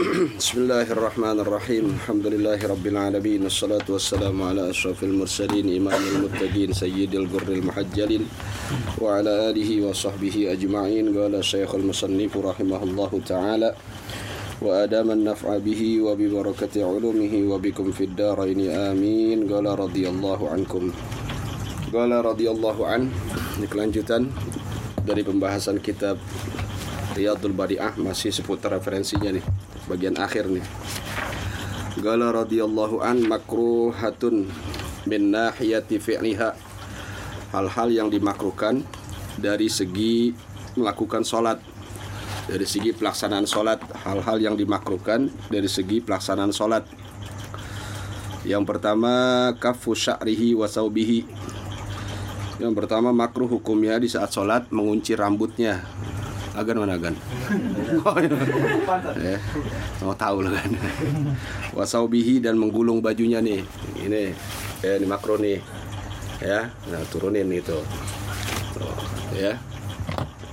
بسم الله الرحمن الرحيم الحمد لله رب العالمين والصلاة والسلام على أشرف المرسلين إمام المتقين سيد الغر المحجلين وعلى آله وصحبه أجمعين قال الشيخ المصنف رحمه الله تعالى وأدام النفع به وببركة علومه وبكم في الدارين آمين قال رضي الله عنكم قال رضي الله عنه ini kelanjutan dari pembahasan kitab Riyadul Badi'ah masih seputar referensinya nih bagian akhir nih. Gala radhiyallahu an makruhatun min nahiyati fi'liha. Hal-hal yang dimakruhkan dari segi melakukan sholat dari segi pelaksanaan sholat. Hal-hal yang dimakruhkan dari segi pelaksanaan sholat. Yang pertama kafu sya'rihi wa saubihi. Yang pertama makruh hukumnya di saat sholat mengunci rambutnya Agan mana agan? Ya. Mau tahu lah kan. Wasaubihi dan menggulung bajunya nih. Ini ya ini makro nih. Ya, nah turunin itu. Tuh, ya.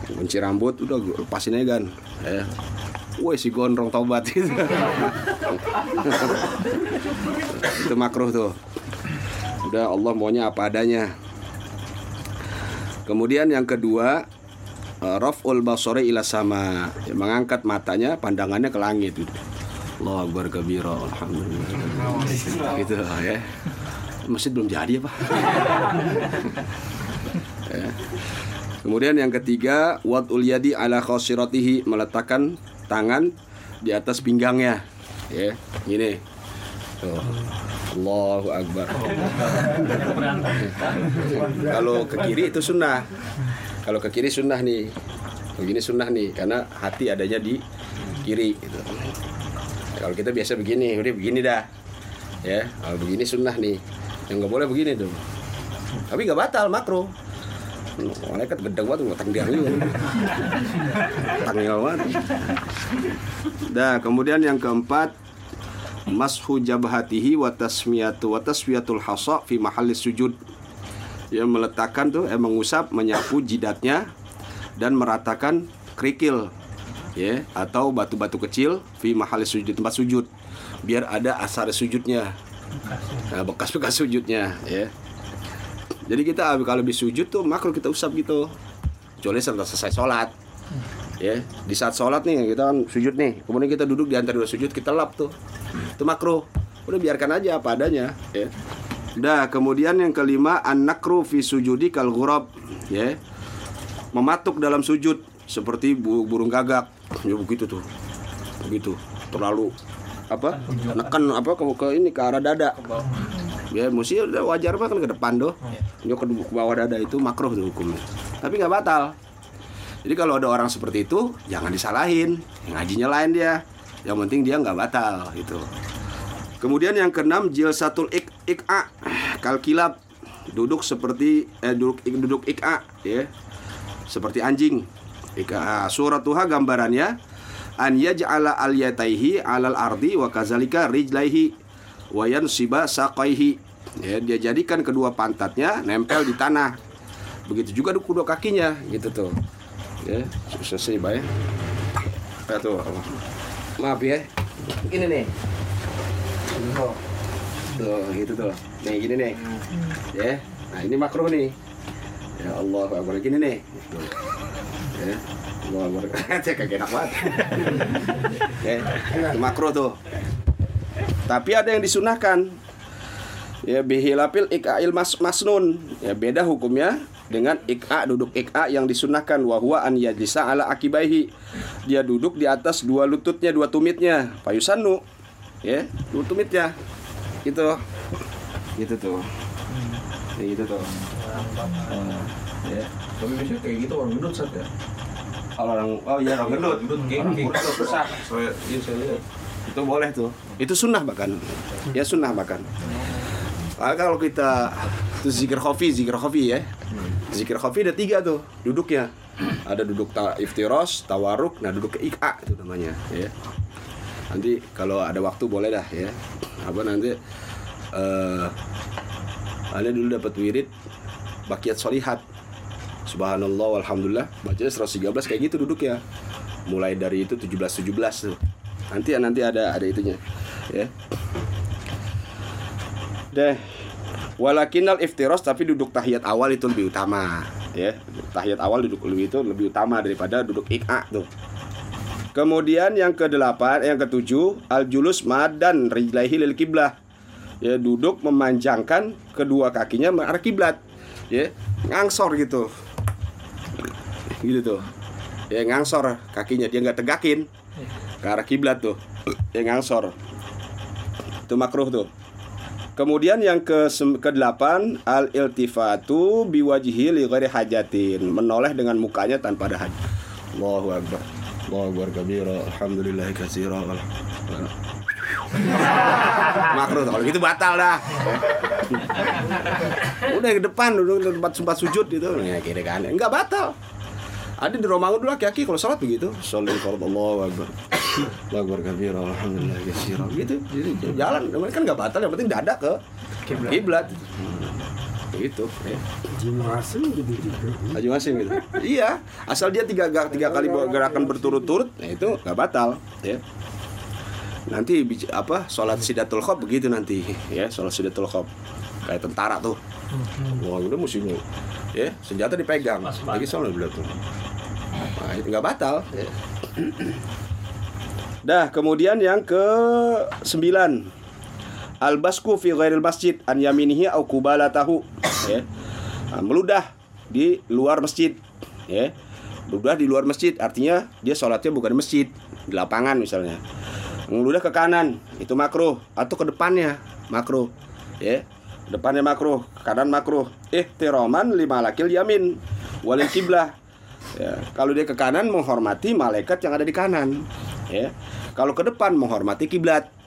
Kunci rambut udah lepasin aja kan. Ya. Woi si gondrong taubat itu. itu makruh tuh. Udah Allah maunya apa adanya. Kemudian yang kedua raf'ul basari ila sama ya, mengangkat matanya pandangannya ke langit gitu. Allah akbar kabira alhamdulillah gitu ya masih belum jadi apa ya. kemudian yang ketiga wad'ul yadi ala khasiratihi meletakkan tangan di atas pinggangnya ya ini tuh Allahu Akbar. Kalau ke kiri itu sunnah. Kalau ke kiri sunnah nih. Begini sunnah nih karena hati adanya di kiri gitu. Kalau kita biasa begini, udah begini dah. Ya, kalau begini sunnah nih. Yang nggak boleh begini tuh. Tapi nggak batal makro. Malaikat gedeng banget nggak tanggal juga. Banget. Nah, kemudian yang keempat mashu jabhatihi wa tasmiyatu wa hasa fi mahalli sujud yang meletakkan tuh eh, mengusap menyapu jidatnya dan meratakan kerikil ya atau batu-batu kecil fi mahali sujud tempat sujud biar ada asar sujudnya. Nah, bekas-bekas sujudnya ya. Jadi kita kalau habis sujud tuh makro kita usap gitu. Kecuali setelah selesai sholat ya. Di saat sholat nih kita kan sujud nih kemudian kita duduk di antara dua sujud kita lap tuh. Itu makro udah biarkan aja apa adanya ya Dah, kemudian yang kelima an-nakru fi sujudi kal ya. Mematuk dalam sujud seperti burung gagak. Ya begitu tuh. Begitu. Terlalu apa? Nekan apa ke, ke ini ke arah dada. Ya, mesti wajar banget kan ke depan doh. Ya ke bawah dada itu makruh tuh hukumnya. Tapi nggak batal. Jadi kalau ada orang seperti itu, jangan disalahin. Ngajinya lain dia. Yang penting dia nggak batal gitu. Kemudian yang keenam jilsatul ik ik'a kalkilab duduk seperti eh, duduk duduk ik'a ya. Seperti anjing. Ik'a surat tuha gambarannya an yaj'ala al yataihi alal ardi wa kazalika rijlaihi wa yansiba saqaihi. Ya, dia jadikan kedua pantatnya nempel di tanah. Begitu juga kedua kakinya gitu tuh. Ya, selesai baik. Ya tuh. Maaf ya. Ini nih. Tuh, gitu tuh. Nih gini nih. Ya. Nah, ini makruh nih. Ya Allah, Akbar gini nih. Tuh. Ya. Allah Akbar. Cek kagak enak banget. ya. Itu makruh tuh. Tapi ada yang disunahkan. Ya bihilapil ika'il mas masnun. Ya beda hukumnya dengan ik'a duduk ik'a yang disunahkan wahwa an yajlisa ala akibaihi. Dia duduk di atas dua lututnya, dua tumitnya. Payusanu ya dua tumitnya gitu. Gitu tuh. Ya, gitu tuh. Uh, ya. Tapi biasanya kayak gitu orang gendut saat ya? Kalau orang oh iya orang gendut. Gendut kayak kayak besar saya iya saya lihat. Itu boleh tuh. Itu sunnah bahkan. Ya sunnah bahkan. Nah, kalau kita itu zikir kopi zikir kopi ya. Zikir kopi ada tiga tuh duduknya. Ada duduk ta iftiros tawaruk nah duduk ke ika itu namanya ya nanti kalau ada waktu boleh dah ya apa nanti uh, anda dulu dapat wirid bakiat solihat subhanallah alhamdulillah bacanya 113 kayak gitu duduk ya mulai dari itu 17 17 tuh Nanti nanti ada ada itunya. Ya. Deh. Walakinal iftiros tapi duduk tahiyat awal itu lebih utama, ya. Tahiyat awal duduk lebih itu lebih utama daripada duduk ik'a tuh. Kemudian yang kedelapan, yang ketujuh, al julus madan rijlaihi lil kiblah. Ya, duduk memanjangkan kedua kakinya mengarah kiblat. Ya, ngangsor gitu. Gitu tuh. Ya, ngangsor kakinya dia nggak tegakin ke arah kiblat tuh. Ya, ngangsor. Itu makruh tuh. Kemudian yang ke ke-8 al iltifatu biwajihi li ghairi hajatin, menoleh dengan mukanya tanpa ada hajat. Allahu akbar. Allahu akbar kabira. Alhamdulillah katsira. Makruh kalau gitu batal dah. Udah ke depan duduk tempat tempat sujud gitu. Ya kira kan. Enggak batal. Ada di Romangun dulu aki-aki kalau sholat begitu. Sholli fard Allahu akbar. Allahu akbar kabira. Alhamdulillah katsira. Gitu. Jadi jalan kan enggak batal, yang penting dada ke kiblat. Gitu. Ya. Haji Masim gitu juga. Haji Masim gitu. iya, asal dia tiga tiga kali gerakan berturut-turut, nah itu nggak batal, ya. Nanti apa sholat sidatul khob begitu nanti, ya sholat sidatul khob kayak tentara tuh. Wah udah mesti ya senjata dipegang, lagi sholat dulu tuh. Nah itu nggak batal. ya. Dah kemudian yang ke sembilan Albasku fi ghairil masjid an yaminihi au kubalatahu ya. Nah, meludah di luar masjid ya. Meludah di luar masjid artinya dia sholatnya bukan di masjid, di lapangan misalnya. Meludah ke kanan itu makruh atau ke depannya makruh ya. Depannya makruh, kanan makruh. Ihtiraman lima lakil yamin walil kiblah. Ya, kalau dia ke kanan menghormati malaikat yang ada di kanan ya. Kalau ke depan menghormati kiblat.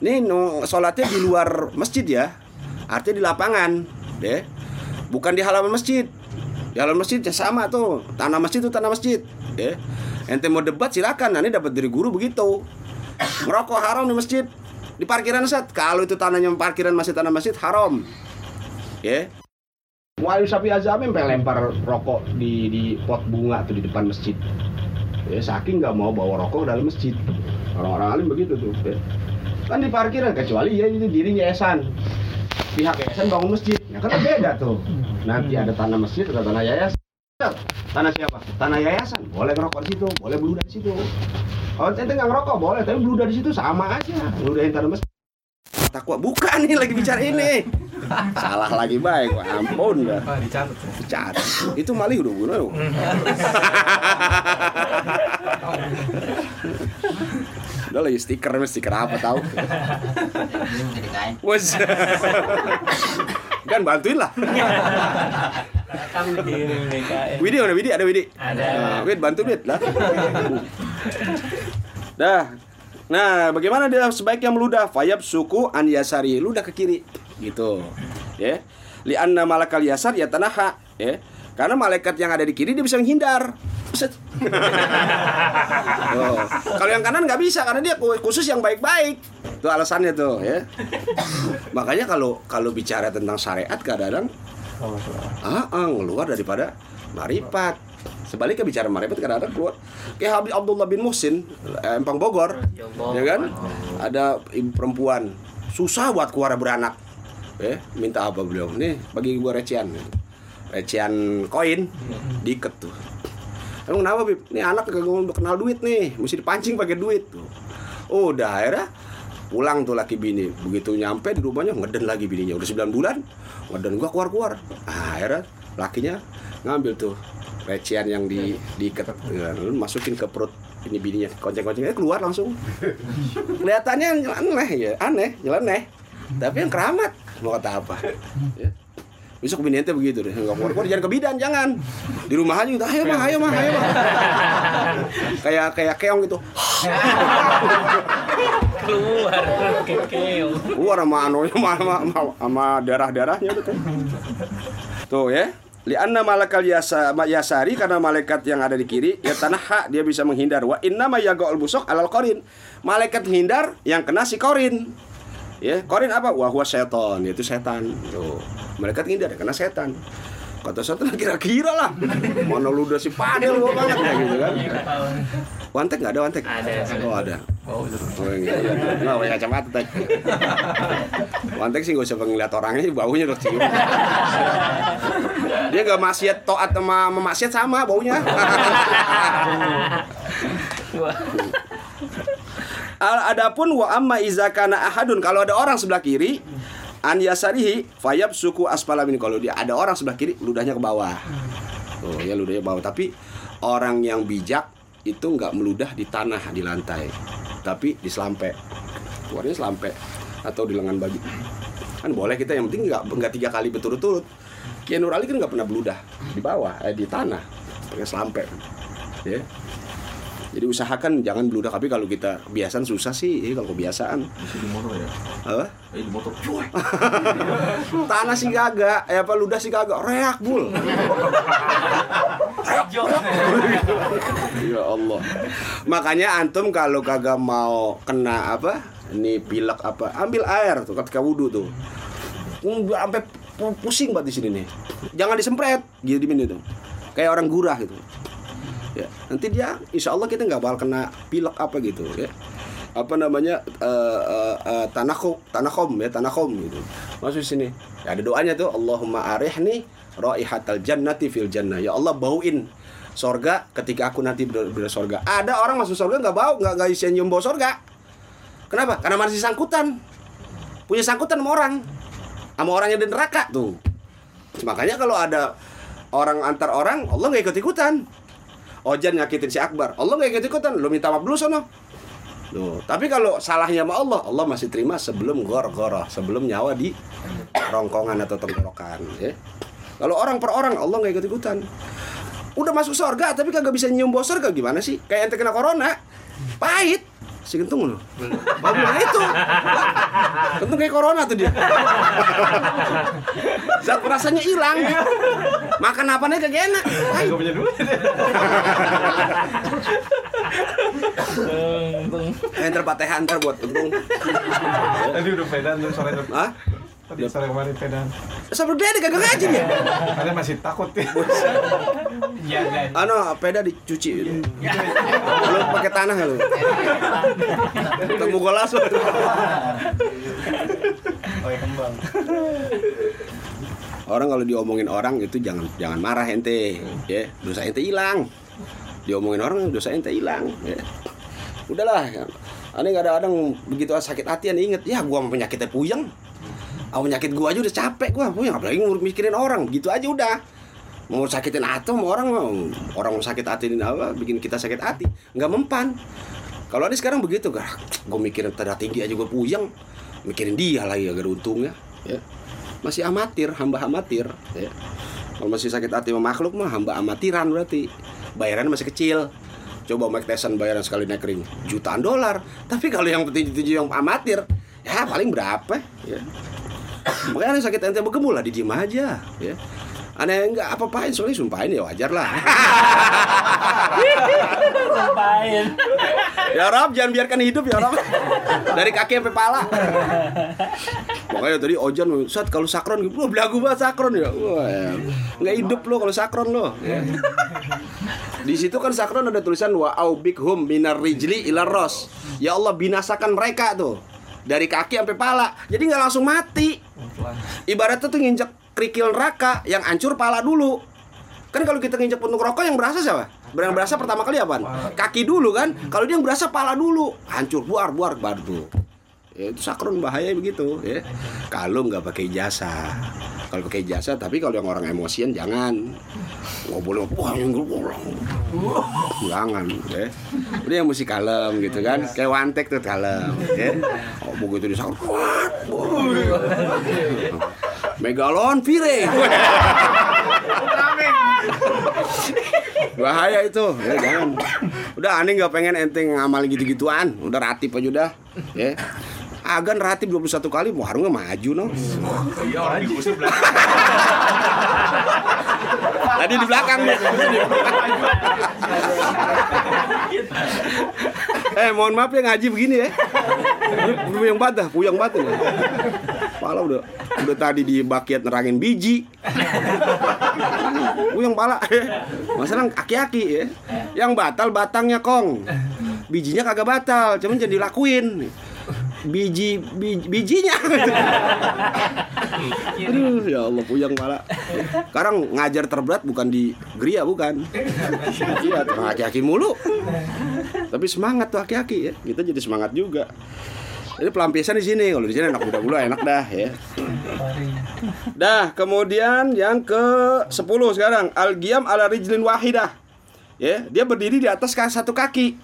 Ini sholatnya di luar masjid ya Artinya di lapangan deh. Bukan di halaman masjid Di halaman masjid ya sama tuh Tanah masjid itu tanah masjid deh. Ente mau debat silakan Nanti dapat dari guru begitu Ngerokok haram di masjid Di parkiran set Kalau itu tanahnya parkiran masih tanah masjid haram Ya Wali sapi azami sampai lempar rokok di di pot bunga tuh di depan masjid. Ya saking nggak mau bawa rokok dalam masjid. Orang-orang alim begitu tuh. Ya. Kan di parkiran kecuali ya itu dirinya yayasan. Pihak yayasan bangun masjid. Ya karena beda tuh. Nanti ada tanah masjid atau tanah yayasan. Tanah siapa? Tanah yayasan. Boleh ngerokok di situ, boleh beludah di situ. Kalau ente nggak ngerokok boleh, tapi beludah di situ sama aja. Beludahin tanah masjid. Takwa bukan nih lagi bicara ini. Salah lagi baik, Wah, ampun dah. Oh, dicatat ya. Bicara. Itu malih udah bunuh. Udah lagi stiker, stiker apa tahu? Wes. kan bantuin lah. Widi mana Widi? Ada Widi? Ada. Nah, Wid bantu Wid lah. Dah. Nah, bagaimana dia sebaiknya meludah? Fayab suku an yasari, ludah ke kiri. Gitu. Ya. Li anna malakal yasar ya tanaha, ya. Karena malaikat yang ada di kiri dia bisa menghindar. Kalau yang kanan nggak bisa karena dia khusus yang baik-baik. Itu alasannya tuh, ya. Makanya kalau kalau bicara tentang syariat kadang-kadang ah, ah keluar daripada marifat. Sebaliknya bicara marifat kadang-kadang keluar. Kayak Habib Abdullah bin Muhsin, eh, Empang Bogor, ya kan? Ada ibu perempuan susah buat keluar beranak. Eh, minta apa beliau? Nih, bagi gua recehan. Recehan koin diikat tuh. Emang kenapa, Bib? Nih anak kagak kenal duit nih, mesti dipancing pakai duit tuh. Oh, udah akhirnya pulang tuh laki bini begitu nyampe di rumahnya ngeden lagi bininya udah 9 bulan ngeden gua keluar keluar ah, akhirnya lakinya ngambil tuh recehan yang di diikat ya, masukin ke perut ini bininya konceng-koncengnya keluar langsung kelihatannya aneh ya aneh nyeleneh tapi yang keramat mau kata apa ya. Besok bini ente begitu deh. Nggak keluar keluar jangan ke bidan jangan. Di rumah aja gitu. Ayo mah ayo mah ayo mah kayak kayak keong gitu. Keluar. Kekeo. keluar sama anu sama, sama, sama, sama darah-darahnya tuh. Tuh ya. Lianna malakal yasa, yasari karena malaikat yang ada di kiri ya tanah hak dia bisa menghindar. Wa inna ma yagaul busuk alal korin. Malaikat hindar yang kena si korin. Ya korin apa? Wah huwa seton yaitu setan. Tuh malaikat hindar kena setan kata setan kira-kira lah mana lu udah si padel gua banget ya gitu kan Wantek nggak ada wantek? Ada. Oh ada. Oh, itu. Oh iya, iya. Nggak pakai kacamata tek. Wantek sih nggak usah ngeliat orangnya, baunya udah cium. Dia nggak maksiat toat sama memaksiat sama baunya. Adapun wa amma iza kana ahadun kalau ada orang sebelah kiri an yasarihi fayab suku asfala min kalau dia ada orang sebelah kiri ludahnya ke bawah. Oh ya ludahnya ke bawah tapi orang yang bijak itu nggak meludah di tanah di lantai tapi di selampe. Keluarnya selampe atau di lengan baju. Kan boleh kita yang penting nggak nggak tiga kali berturut-turut. Kiai Nur Ali kan nggak pernah beludah di bawah eh, di tanah pakai selampe. Ya. Jadi usahakan jangan beludah tapi kalau kita kebiasaan susah sih eh, kalau kebiasaan. Di motor ya. Apa? Eh, di motor. Tanah sih kagak, eh apa ludah sih kagak, reak bul. ya Allah. Makanya antum kalau kagak mau kena apa? Ini pilek apa? Ambil air tuh ketika wudhu tuh. Sampai pu- pusing banget di sini nih. Jangan disempret, gitu di tuh. Kayak orang gurah gitu. Ya, nanti dia insya Allah kita nggak bakal kena pilek apa gitu ya. Apa namanya eh, eh, eh, tanakom tanakom ya tanakom gitu. Masuk sini ya, ada doanya tuh Allahumma arihni raihatal jannati fil jannah. Ya Allah bauin sorga ketika aku nanti ber, ber sorga. Ada orang masuk sorga nggak bau nggak nggak isian nyium bau sorga. Kenapa? Karena masih sangkutan. Punya sangkutan sama orang. Sama orang yang di neraka tuh. Makanya kalau ada orang antar orang Allah nggak ikut ikutan Ojan nyakitin si Akbar Allah nggak ikut ikutan lo minta maaf dulu sono Tuh. Tapi kalau salahnya sama Allah, Allah masih terima sebelum gor-goroh, sebelum nyawa di rongkongan atau tenggorokan. Ya. Kalau orang per orang, Allah nggak ikut-ikutan. Udah masuk surga, tapi kagak bisa nyium bau surga gimana sih? Kayak ente kena corona, pahit. Si kentung loh. Bau bilang itu. Kentung kayak corona tuh dia. Zat rasanya hilang. Makan apanya kagak enak. Gak punya duit. Enter patehan ntar buat kentung. Tadi udah pedan tuh sore tuh. Tadi sore kemarin pedan. Sama beda kagak ngaji dia. Kalian masih takut ya. Jangan. Anu, peda dicuci. Lu pakai tanah lu. Ketemu golas lu. Pakai kembang. Orang kalau diomongin orang itu jangan jangan marah ente, ya. Dosa ente hilang. Diomongin orang dosa ente hilang, ya. Udahlah. Aneh kadang-kadang begitu sakit hati aneh inget, ya gua penyakitnya puyeng. Ah penyakit gua aja udah capek gua, puyeng apalagi ngurus mikirin orang, gitu aja udah. Mau sakitin hati sama orang mau orang mau sakit hati apa bikin kita sakit hati, nggak mempan. Kalau ada sekarang begitu, gak, gue mikirin darah tinggi aja gue puyeng, mikirin dia lagi agar untungnya, ya. Masih amatir, hamba amatir, ya. Kalau masih sakit hati sama makhluk mah hamba amatiran berarti. Bayarannya masih kecil. Coba Mike Tyson bayaran sekali naik ring jutaan dolar. Tapi kalau yang petinju-petinju yang amatir, ya paling berapa? Ya. Makanya sakit ente bergemul lah, didiem aja, ya. Aneh enggak apa-apain soalnya sumpahin ya wajar lah. Sumpahin. ya Rob jangan biarkan hidup ya Rob dari kaki sampai pala makanya tadi Ojan saat kalau sakron gitu belagu banget sakron ya wah ya. nggak hidup lo kalau sakron lo ya. di situ kan sakron ada tulisan wa aubik hum minar rijli ilar ros ya Allah binasakan mereka tuh dari kaki sampai pala jadi nggak langsung mati ibaratnya tuh nginjek kerikil neraka yang hancur pala dulu. Kan kalau kita nginjek puntung rokok yang berasa siapa? Yang berasa pertama kali apa kaki dulu kan? Kalau dia yang berasa pala dulu hancur buar buar baru ya, itu sakron bahaya begitu ya. Kalau nggak pakai jasa. Kalau pakai jasa tapi kalau yang orang emosian jangan. Nggak boleh wah yang jangan ya. Udah yang mesti kalem gitu kan. Kayak wantek tuh kalem ya. Oh, begitu disakron megalon vire. Bahaya itu ya jangan. Udah aneh nggak pengen enteng ngamal gitu-gituan. Udah ratip aja udah ya Agan ratip 21 kali warungnya maju no Iya orang di kursi belakang. tadi di belakang nih eh mohon maaf ya ngaji begini ya puyeng banget dah puyeng banget ini Pala udah udah tadi di bakiat nerangin biji. Uyang pala. Masalah aki-aki ya. Yang batal batangnya kong. Bijinya kagak batal, cuman jadi dilakuin. Biji, biji bijinya. Aduh, ya Allah puyang pala. Sekarang ngajar terberat bukan di Gria bukan. Iya, aki-aki mulu. Tapi semangat tuh aki-aki ya. Kita jadi semangat juga. Jadi pelampiasan di sini. Kalau di sini enak muda dulu enak dah ya. Dah, kemudian yang ke 10 sekarang al-qiyam ala rijlin wahidah. Ya, dia berdiri di atas satu kaki.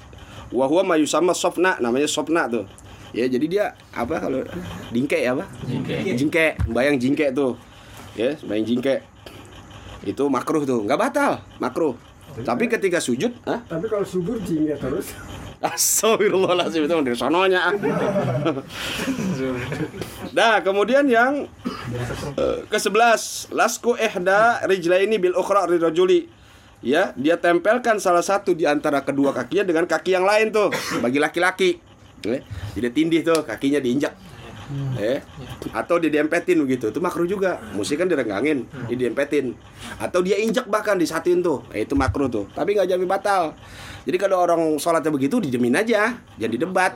Wa huwa mayusama sofna, namanya sofna tuh. Ya, jadi dia apa kalau dingke ya apa? Jingke. Jingke, bayang jingke tuh. Ya, bayang jingke. Itu makruh tuh, nggak batal, makruh. Tapi ketika sujud, ah, Tapi kalau subur jingga terus. Astagfirullahaladzim itu dari sononya. nah, kemudian yang ke ke-11, lasku ihda rijlaini bil ukhra rirajuli. Ya, dia tempelkan salah satu di antara kedua kakinya dengan kaki yang lain tuh bagi laki-laki. Eh, Jadi tindih tuh kakinya diinjak. Eh, atau dia diempetin begitu. Itu makruh juga. Musik kan direnggangin, dia diempetin. Atau dia injak bahkan disatin tuh. Eh, itu makruh tuh. Tapi nggak jadi batal. Jadi kalau orang sholatnya begitu dijamin aja, jangan didebat.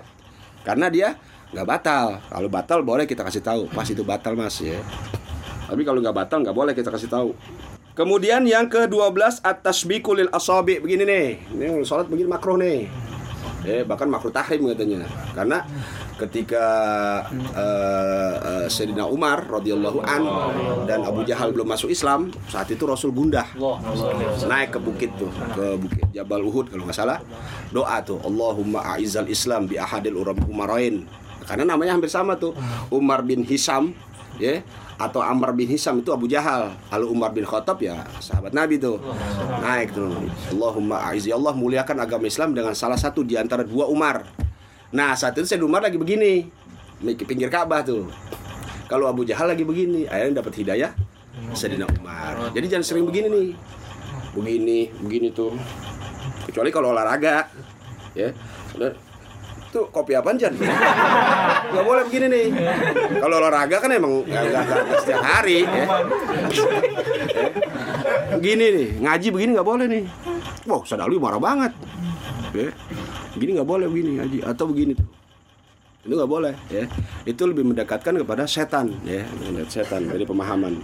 Karena dia nggak batal. Kalau batal boleh kita kasih tahu. Pas itu batal mas ya. Tapi kalau nggak batal nggak boleh kita kasih tahu. Kemudian yang ke-12 at-tasbiqu lil asabi begini nih. Ini sholat begini makruh nih. Eh bahkan makruh tahrim katanya. Karena ketika eh, eh, Sayyidina Umar radhiyallahu an dan Abu Jahal belum masuk Islam, saat itu Rasul gundah. Naik ke bukit tuh ke bukit Jabal Uhud kalau nggak salah. Doa tuh Allahumma a'izal Islam bi ahadil uram umarain karena namanya hampir sama tuh Umar bin Hisam ya. Atau Ammar bin Hisam itu Abu Jahal. Kalau Umar bin Khattab ya sahabat Nabi tuh. Naik tuh. Allahumma a'izi Allah muliakan agama Islam dengan salah satu di antara dua Umar. Nah saat itu Sayyidina Umar lagi begini. Pinggir Ka'bah tuh. Kalau Abu Jahal lagi begini akhirnya dapat hidayah Sayyidina Umar. Jadi jangan sering begini nih. Begini begini tuh. Kecuali kalau olahraga ya. Itu kopi apaan Jan? nggak boleh begini nih kalau olahraga kan emang nggak- nggak- nggak setiap hari ya. Ya. gini nih ngaji begini nggak boleh nih wow Sadalu marah banget ya. begini nggak boleh begini ngaji atau begini tuh itu nggak boleh ya itu lebih mendekatkan kepada setan ya setan dari pemahaman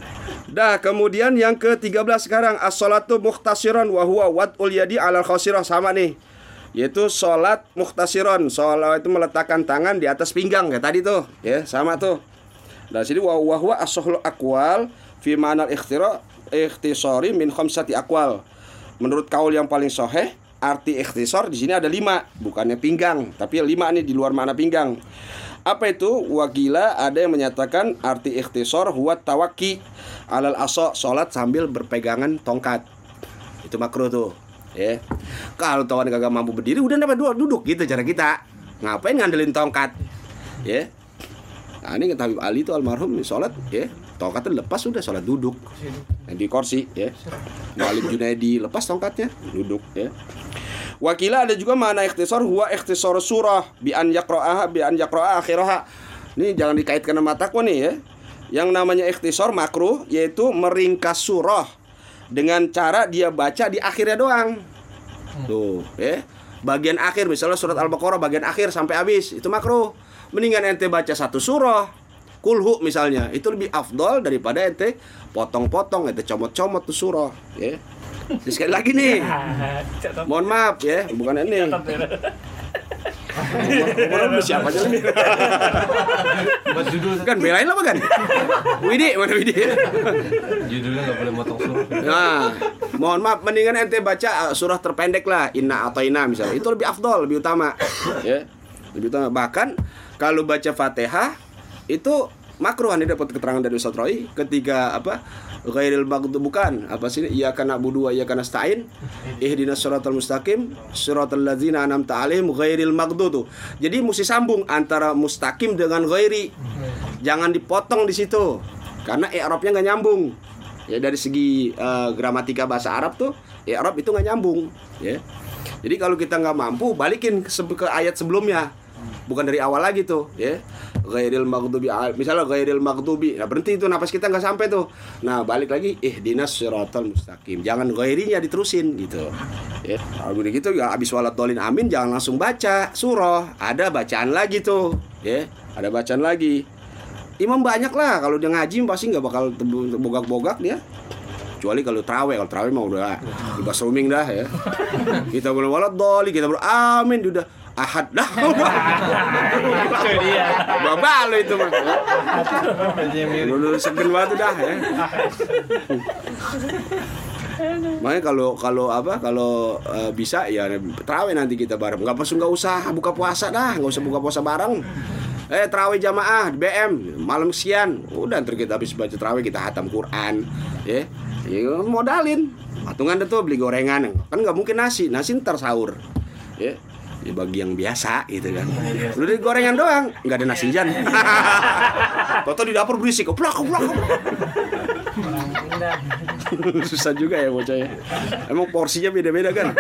dah kemudian yang ke-13 sekarang as-salatu muhtasiron wa huwa wad'ul yadi alal khasirah sama nih yaitu sholat muhtasiron sholat itu meletakkan tangan di atas pinggang. Kayak tadi tuh. Ya sama tuh. Dan sini wa wa huwa as-sahlu aqwal fi ma'anal ikhtira ikhtisari min khamsati aqwal menurut kaul yang paling soheh arti ikhtisar di sini ada lima. Bukannya pinggang tapi lima nih di luar makna pinggang. Apa itu? Wakila ada yang menyatakan arti ikhtisar huwa tawaki alal aso sholat sambil berpegangan tongkat. Itu makruh tuh ya. Kalau tawan kagak mampu berdiri udah dapat dua duduk gitu cara kita. Ngapain ngandelin tongkat? Ya. Nah ini Habib Ali itu almarhum sholat ya. Tongkatnya lepas udah sholat duduk. Yang di kursi ya. Malik Junaidi lepas tongkatnya duduk ya. Wakila ada juga mana ikhtisar huwa ikhtisar surah bi an yaqra'aha bi an yaqra'a akhiraha. Ini jangan dikaitkan sama takwa nih ya. Yang namanya ikhtisar makruh yaitu meringkas surah dengan cara dia baca di akhirnya doang. Tuh, ya. Bagian akhir misalnya surat Al-Baqarah bagian akhir sampai habis itu makruh. Mendingan ente baca satu surah. Kulhu misalnya itu lebih afdol daripada ente potong-potong ente comot-comot tuh surah, ya. Sekali lagi nih, mohon maaf ya, bukan ini. Umur lu siapa aja? Buat judul Kan belain apa kan? Widi, mana Widi? judulnya nggak boleh motong suruh. Nah, mohon maaf, mendingan ente baca uh, surah terpendek lah, Inna atau Inna misalnya. Itu lebih afdol, lebih utama. Ya, lebih utama. Bahkan kalau baca Fatihah itu makruh nih dapat keterangan dari Ustaz Roy ketika apa ghairil maghdubi bukan. Apa sih iya kana budu iya kana stain ihdinas siratal mustaqim siratal ladzina an'amta alaihim ghairil maghdubi jadi mesti sambung antara mustaqim dengan ghairi. Jangan dipotong di situ karena i'rabnya nggak nyambung. Ya dari segi eh, gramatika bahasa Arab tuh i'rab itu nggak nyambung ya. Jadi kalau kita nggak mampu balikin ke ayat sebelumnya bukan dari awal lagi tuh ya. Ghairil maghdubi al- misalnya ghairil maghdubi. Nah berhenti itu napas kita nggak sampai tuh. Nah balik lagi eh dinas siratal mustaqim. Jangan ghairinya diterusin gitu. Ya kalau udah gitu ya abis walat dolin amin jangan langsung baca surah. Ada bacaan lagi tuh ya. Ada bacaan lagi. Imam banyak lah kalau dia ngaji pasti nggak bakal bogak-bogak dia. Kecuali kalau terawih kalau terawih mah udah bebas roaming dah ya. Kita boleh walat doli kita ber amin udah ahad dah Itu dia. babal lo itu mah dulu segen banget dah ya Makanya kalau kalau apa kalau eh, bisa ya terawih nanti kita bareng. Nggak perlu nggak usah buka puasa dah, nggak usah buka puasa bareng. Eh terawih jamaah di BM malam sekian. Udah ntar kita habis baca terawih kita hatam Quran, ya. Ya modalin. Patungan tuh beli gorengan. Kan nggak mungkin nasi, nasi ntar sahur. Ya. Ya bagi yang biasa gitu kan. Lu di gorengan doang, nggak ada nasi jan. Toto di dapur berisik, plak plak. Susah juga ya bocah ya. Emang porsinya beda-beda kan.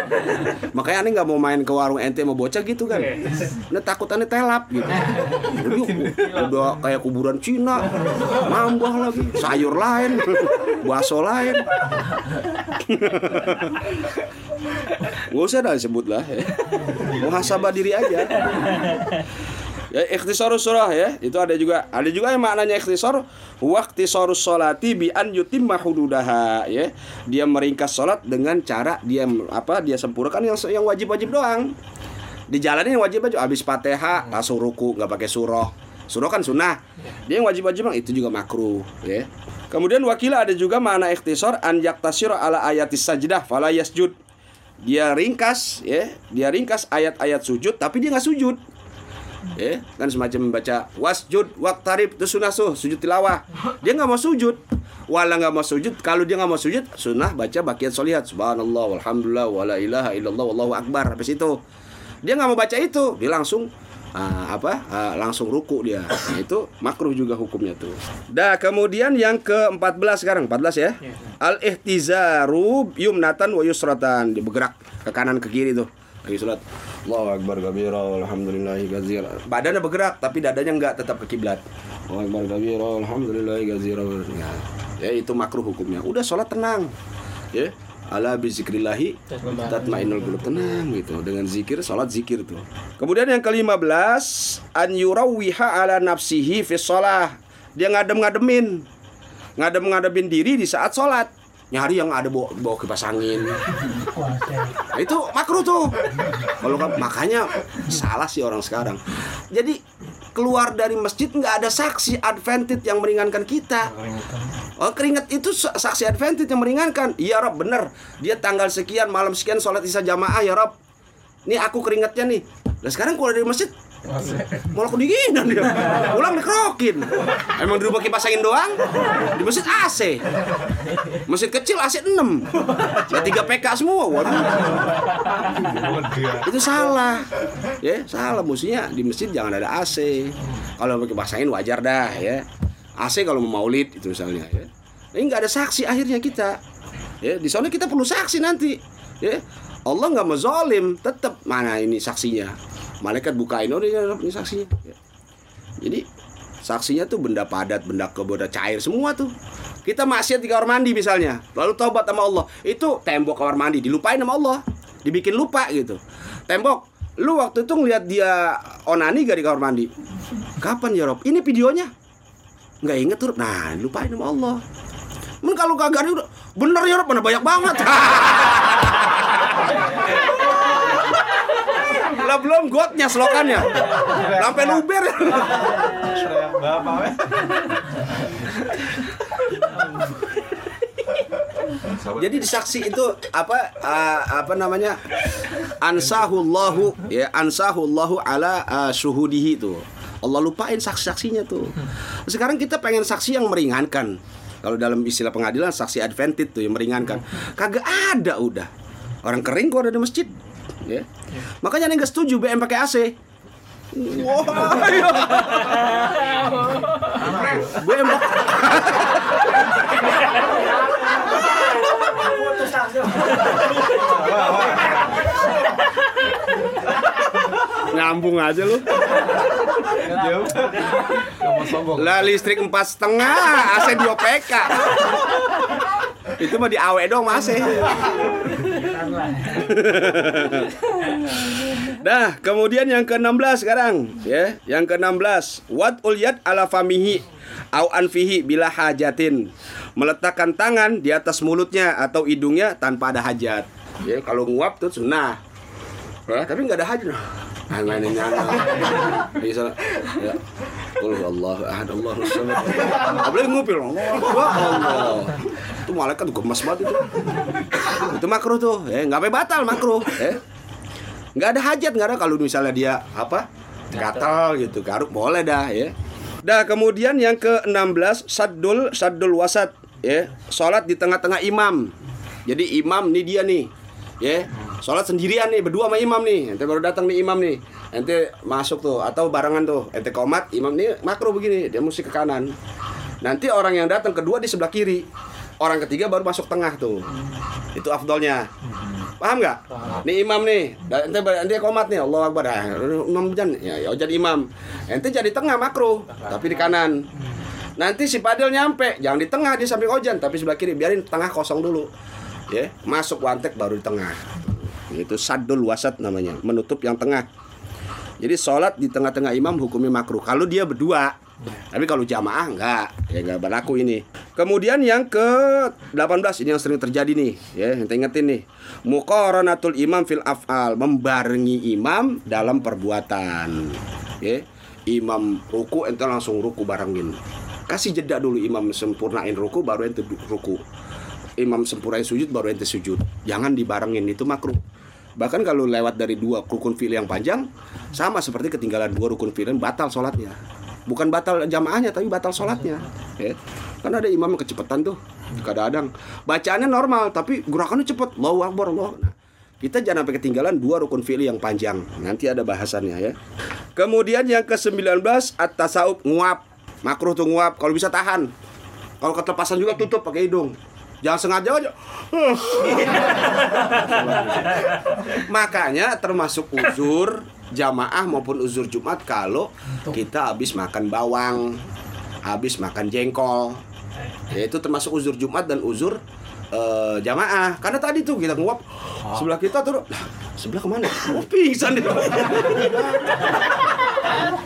Makanya aneh nggak mau main ke warung ente sama bocah gitu kan. Ini takut aneh telap gitu. Udah, udah kayak kuburan Cina. Nambah lagi, sayur lain, bakso lain. Gak usah dah sebut lah ya. Muhasabah diri aja. Ya ikhtisarus surah ya, itu ada juga. Ada juga yang maknanya ikhtisar wa ikhtisarus sholati bi an yutimma hududaha ya. Dia meringkas salat dengan cara dia apa? Dia sempurnakan yang yang wajib-wajib doang. Dijalanin yang wajib aja habis Fatihah langsung ruku nggak pakai surah. Surah kan sunnah. Dia yang wajib-wajib itu juga makruh ya. Kemudian wakila ada juga makna ikhtisar an yaktasir ala ayatis sajdah fala yasjud. Dia ringkas ya, dia ringkas ayat-ayat sujud tapi dia nggak sujud. Ya kan semacam membaca wasjud waktarib itu sunnah suh sujud tilawah. Dia nggak mau sujud. Wala nggak mau sujud kalau dia nggak mau sujud sunnah baca bakian solihat. Subhanallah walhamdulillah wala ilaha illallah wallahu akbar habis itu. Dia nggak mau baca itu dia langsung ah, apa? Ah, langsung ruku dia. Nah, itu makruh juga hukumnya tuh. Dah kemudian yang ke 14 sekarang 14 ya? Al ihtizaru yumnatan wa yusratan. Dia bergerak ke kanan ke kiri tuh. Lagi sholat. Allahu Akbar kabira Alhamdulillahi gazira. Badannya bergerak tapi dadanya enggak tetap ke kiblat. Allahu Akbar kabira Alhamdulillahi gazira. Ya, ya itu makruh hukumnya. Udah sholat tenang. Ya Ala bizikrillahi tatmainul qulub tenang gitu dengan zikir sholat zikir tuh. Kemudian yang ke-15 an yurawwiha ala nafsihi fi shalah. Dia ngadem-ngademin. Ngadem-ngademin diri di saat sholat. Nyari yang ada bawa, bawa kipas angin. Nah, itu makruh tuh. Kalau kan- makanya salah sih orang sekarang. Jadi keluar dari masjid nggak ada saksi advantage yang meringankan kita. Oh keringat itu sa- saksi advantage yang meringankan. Iya Rob bener. Dia tanggal sekian malam sekian sholat isya jamaah ya Rob. Ini aku keringatnya nih. Nah sekarang keluar dari masjid malah kedinginan dia. Pulang dikerokin. Emang di rumah kipas angin doang? Di masjid AC. Masjid kecil AC 6. Ya 3 PK semua. Waduh. Itu salah. Ya, salah mestinya di masjid jangan ada AC. Kalau pakai kipas angin wajar dah ya. AC kalau mau maulid itu misalnya ya. Ini nggak ada saksi akhirnya kita. Ya, di sana kita perlu saksi nanti. Ya. Allah nggak mau zalim, tetap mana ini saksinya. Malaikat bukain oh ini, ini saksinya. Ya. Jadi saksinya tuh benda padat, benda ke benda cair semua tuh. Kita maksiat di kamar mandi misalnya, lalu taubat sama Allah. Itu tembok kamar mandi dilupain sama Allah. Dibikin lupa gitu. Tembok, lu waktu itu ngeliat dia onani gak di kamar mandi? Kapan ya Rob? Ini videonya. Nggak inget tuh. Nah, lupain sama Allah. Men kalau kagak bener ya Rob, mana banyak banget. lah belum gotnya selokannya. Sampai luber. Jadi di saksi itu apa ah, apa namanya? Ansahullahu ya ansahullahu ala ah, syuhudihi itu. Allah lupain saksi-saksinya tuh. Sekarang kita pengen saksi yang meringankan. Kalau dalam istilah pengadilan saksi advantage tuh yang meringankan. Kagak ada udah. Orang kering kok ada di masjid. Ya. Makanya ada yang nggak setuju BM pakai AC. Wah, iya. BM Nyambung aja lu. Lah listrik empat setengah, AC 2 PK. Itu mah di awe dong masih. Nah, kemudian yang ke-16 sekarang, ya. Yang ke-16, wat ulyat ala famihi au anfihi bila hajatin. Meletakkan tangan di atas mulutnya atau hidungnya tanpa ada hajat. Ya, kalau nguap tuh sunnah. Ya, tapi nggak ada hajat. Nah, ini Lagi sana. Ya. Qul huwallahu ahad, Allahus samad. Apalagi ngupil. Allah, Allah. Itu malaikat gemas banget itu. Itu makruh tuh. Ya, nggak sampai batal makruh. Ya nggak ada hajat nggak ada kalau misalnya dia apa gatal gitu. Garuk boleh dah ya. Dah kemudian yang ke 16 sadul sadul wasat ya. Sholat di tengah-tengah imam. Jadi imam nih dia nih ya. Sholat sendirian nih berdua sama imam nih. Ente baru datang nih imam nih. Ente masuk tuh atau barengan tuh. Ente komat imam nih makro begini dia mesti ke kanan. Nanti orang yang datang kedua di sebelah kiri orang ketiga baru masuk tengah tuh. Itu afdolnya. Paham nggak? Nih imam nih. Ente ente komat nih Allah akbar. Ah, imam jan ya, ya jadi imam. Ente jadi tengah makro tapi di kanan. Nanti si padel nyampe. Jangan di tengah di samping ojan tapi sebelah kiri. Biarin tengah kosong dulu. Ya masuk wantek baru di tengah. Itu sadul wasat namanya menutup yang tengah. Jadi sholat di tengah-tengah imam hukumnya makruh. Kalau dia berdua tapi kalau jamaah enggak ya enggak berlaku ini kemudian yang ke 18 ini yang sering terjadi nih ya yang ingetin nih. Muqaranatul imam fil af'al membarengi imam dalam perbuatan ya. Imam ruku ente langsung ruku barengin. Kasih jeda dulu imam sempurnain ruku baru ente ruku. Imam sempurnain sujud baru ente sujud. Jangan dibarengin itu makruh. Bahkan kalau lewat dari dua rukun fi'il yang panjang sama seperti ketinggalan dua rukun fi'il batal sholatnya bukan batal jamaahnya tapi batal sholatnya. Ya. kan ada imam kecepatan tuh kadang-kadang bacaannya normal tapi gerakannya cepet. Allahu Akbar Allah nah, kita jangan sampai ketinggalan dua rukun fi'il yang panjang. Nanti ada bahasannya ya. Kemudian yang ke-19 at-tasaub nguap. Makruh tuh nguap kalau bisa tahan. Kalau ketelepasan juga tutup pakai hidung. Jangan sengaja aja. Makanya termasuk uzur jamaah maupun uzur Jumat kalau kita habis makan bawang, habis makan jengkol. Ya, itu termasuk uzur Jumat dan uzur eh, jamaah. Karena tadi tuh kita nguap sebelah kita tuh lah, sebelah ke mana? Oh, pingsan dia.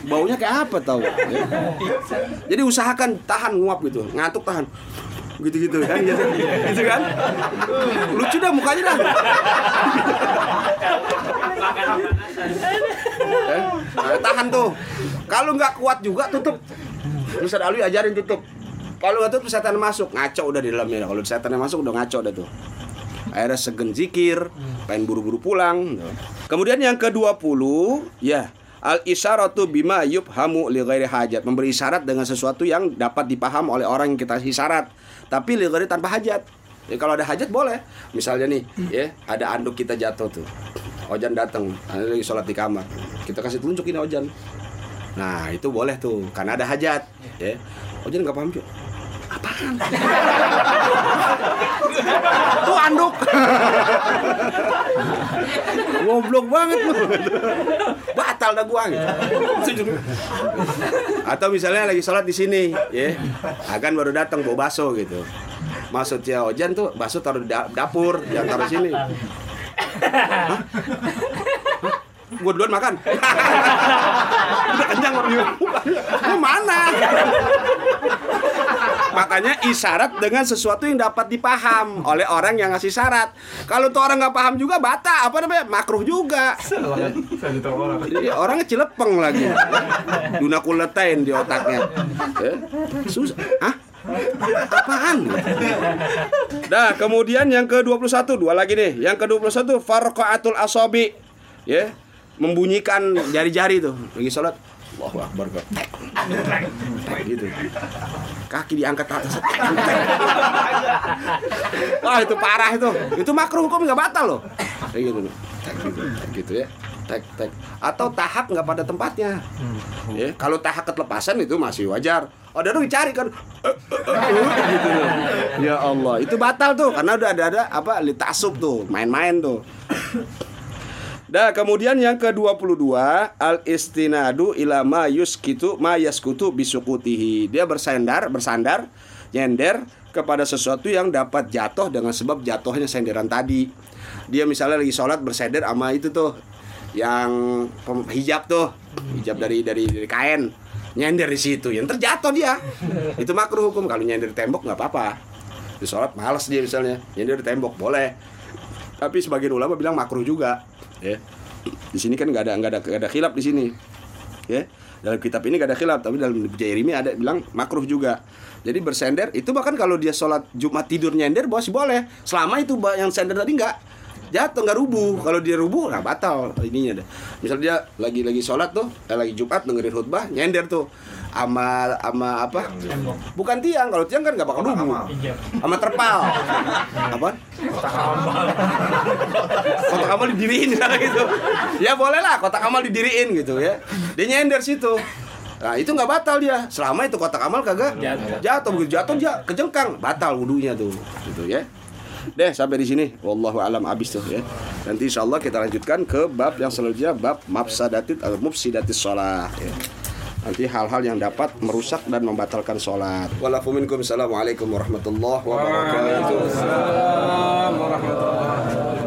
Baunya kayak apa tahu? ya. Jadi usahakan tahan nguap gitu, ngantuk tahan gitu-gitu kan gitu, gitu kan lucu dah mukanya dah Eh, tahan tuh. Kalau nggak kuat juga tutup. Ustaz Alwi ajarin tutup. Kalau nggak tutup setan masuk. Ngaco udah di dalamnya kalau setan masuk udah ngaco udah tuh. Akhirnya segen zikir pengen buru-buru pulang. Kemudian yang ke-20 ya al isyaratu bima yubhamu li ghairi hajat. Memberi isyarat dengan sesuatu yang dapat dipaham oleh orang yang kita isyarat. Tapi li tanpa hajat. Ya kalau ada hajat boleh. Misalnya nih ya ada anduk kita jatuh tuh Ojan datang ada lagi sholat di kamar. Kita kasih tunjuk ini Ojan. Nah itu boleh tuh karena ada hajat ya. Ojan nggak paham juga apaan? Tuh anduk. Goblok banget lu. Batal dah gua gitu. Atau misalnya lagi sholat di sini ya. Akan baru datang bawa baso gitu. Maksudnya Ojan tuh baso taruh di da- dapur jangan taruh sini Gua duluan makan. Udah kenyang orang Lu mana? Makanya isyarat dengan sesuatu yang dapat dipaham oleh orang yang ngasih syarat. Kalau tuh orang nggak paham juga bata, apa namanya? Makruh juga. Tahu orang. Cilepeng lagi. Duna kuletain di otaknya. Eh? Susah. Hah? Apaan? Nah, kemudian yang ke-21, dua lagi nih. Yang ke-21 farqaatul asabi. Ya. Membunyikan jari-jari tuh lagi sholat. Allahu Akbar kok. Gitu. Kaki diangkat ke atas. Wah, itu parah itu. Itu makruh hukum nggak batal loh. Kayak gitu. loh. Gitu, gitu ya. Tek tek. Atau tahap nggak pada tempatnya. Ya, kalau tahap ketelepasan itu masih wajar. Oh, ada kan. Eh, eh, eh, gitu. Ya Allah, itu batal tuh karena udah ada ada apa litasub tuh, main-main tuh. Dah kemudian yang ke-22 al istinadu ila ma yuskitu ma yaskutu bisukutihi. Dia bersandar, bersandar, nyender kepada sesuatu yang dapat jatuh dengan sebab jatuhnya senderan tadi. Dia misalnya lagi sholat bersender sama itu tuh yang hijab tuh, hijab dari dari dari kain. Nyender di situ, yang terjatuh dia. Itu makruh hukum kalau nyender di tembok nggak apa-apa. Di sholat males dia misalnya, nyender di tembok boleh. Tapi sebagian ulama bilang makruh juga. Ya. Di sini kan nggak ada nggak ada nggak ada khilaf di sini. Ya. Dalam kitab ini nggak ada khilaf, tapi dalam Jairimi ada bilang makruh juga. Jadi bersender itu bahkan kalau dia sholat Jumat tidur nyender masih boleh. Selama itu yang sender tadi nggak jatuh nggak rubuh. Kalau dia rubuh nah batal ininya deh. Misal dia lagi lagi sholat tuh, eh, lagi Jumat dengerin khutbah nyender tuh ama ama apa? Bukan tiang. Kalau tiang kan nggak bakal rubuh. Sama terpal. apa? kotak amal didiriin gitu ya boleh lah kotak amal didiriin gitu ya dia nyender situ nah itu nggak batal dia selama itu kotak amal kagak jatuh begitu jatuh dia kejengkang batal wudhunya tuh gitu ya Deh sampai di sini. Wallahu alam abis tuh ya. Nanti insyaallah kita lanjutkan ke bab yang selanjutnya bab mafsadatit atau mufsidatis sholat. Ya. Nanti hal-hal yang dapat merusak dan membatalkan sholat. Walafu minkum. Assalamualaikum warahmatullahi warahmatullahi wabarakatuh.